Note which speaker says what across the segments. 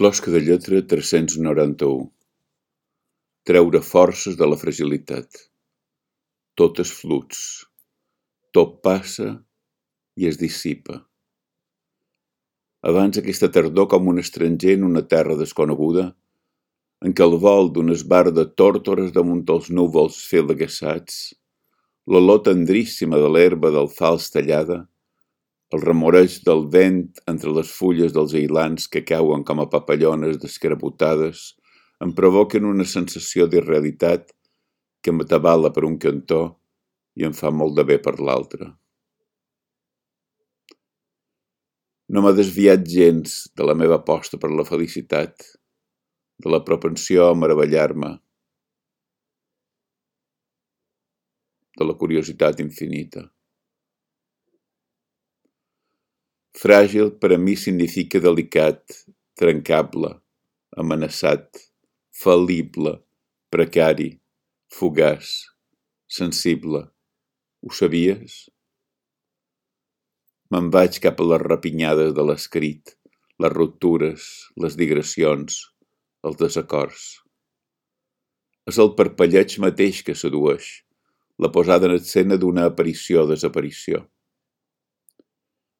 Speaker 1: Closca de lletra tres-cents noranta-u. Treure forces de la fragilitat. Tot és fluts. Tot passa i es dissipa. Abans aquesta tardor com un estranger en una terra desconeguda, en què el vol d'un esbar de tòrtores damunt els núvols filagueçats, l'olor tendríssima de l'herba del fals tallada, el remoreig del vent entre les fulles dels ailans que cauen com a papallones descarabotades em provoquen una sensació d'irrealitat que m'atabala per un cantó i em fa molt de bé per l'altre. No m'ha desviat gens de la meva aposta per la felicitat, de la propensió a meravellar-me, de la curiositat infinita. Fràgil per a mi significa delicat, trencable, amenaçat, fal·lible, precari, fugaç, sensible. Ho sabies? Me'n vaig cap a les rapinyades de l'escrit, les ruptures, les digressions, els desacords. És el parpelleig mateix que sedueix, la posada en escena d'una aparició-desaparició.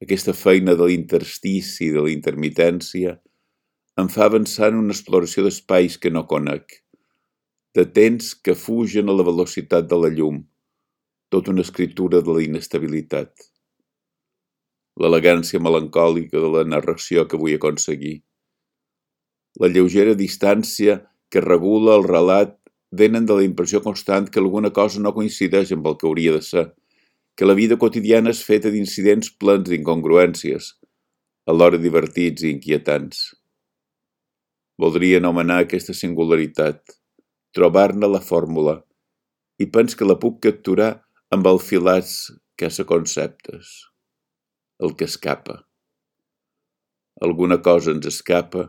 Speaker 1: Aquesta feina de l'interstici i de la intermitència em fa avançar en una exploració d'espais que no conec, de temps que fugen a la velocitat de la llum, tot una escriptura de la inestabilitat. L'elegància melancòlica de la narració que vull aconseguir. La lleugera distància que regula el relat venen de la impressió constant que alguna cosa no coincideix amb el que hauria de ser, que la vida quotidiana és feta d'incidents plens d'incongruències, alhora divertits i inquietants. Voldria anomenar aquesta singularitat, trobar-ne la fórmula, i pens que la puc capturar amb el filats que se conceptes, el que escapa. Alguna cosa ens escapa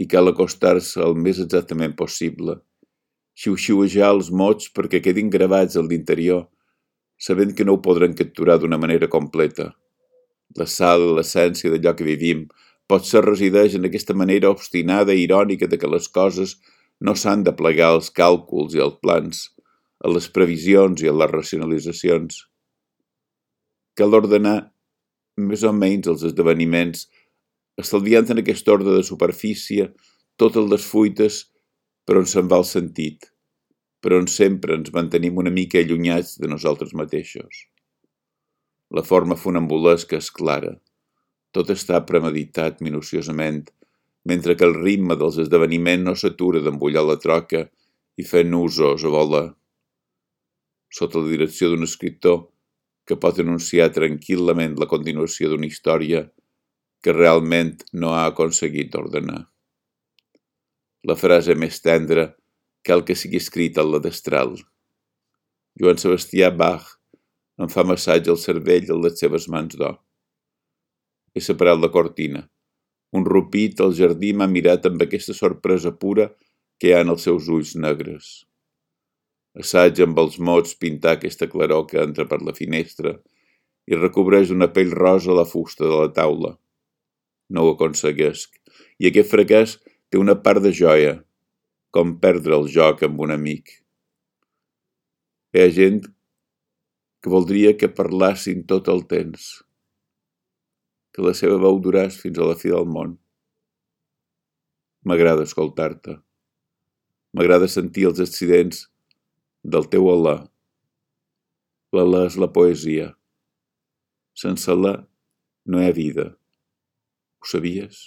Speaker 1: i cal acostar-se el més exactament possible, xiu-xiuejar els mots perquè quedin gravats a l'interior sabent que no ho podran capturar d'una manera completa. La sal, l'essència d'allò que vivim, pot ser resideix en aquesta manera obstinada i irònica de que les coses no s'han de plegar als càlculs i als plans, a les previsions i a les racionalitzacions. Cal ordenar més o menys els esdeveniments, estalviant en aquest ordre de superfície totes les fuites per on se'n va el sentit, però on sempre ens mantenim una mica allunyats de nosaltres mateixos. La forma funambulesca és clara. Tot està premeditat minuciosament, mentre que el ritme dels esdeveniments no s'atura d'embullar la troca i fer nusos a volar. Sota la direcció d'un escriptor que pot anunciar tranquil·lament la continuació d'una història que realment no ha aconseguit ordenar. La frase més tendra cal que sigui escrit a la destral. Joan Sebastià Bach em fa massatge al cervell amb les seves mans d'or. He separat la cortina. Un rupit al jardí m'ha mirat amb aquesta sorpresa pura que hi ha en els seus ulls negres. Assaig amb els mots pintar aquesta claror que entra per la finestra i recobreix una pell rosa a la fusta de la taula. No ho aconseguesc, i aquest fracàs té una part de joia, com perdre el joc amb un amic. Hi ha gent que voldria que parlassin tot el temps, que la seva veu duràs fins a la fi del món. M'agrada escoltar-te. M'agrada sentir els accidents del teu alà. L'alà és la poesia. Sense alà no hi ha vida. Ho sabies?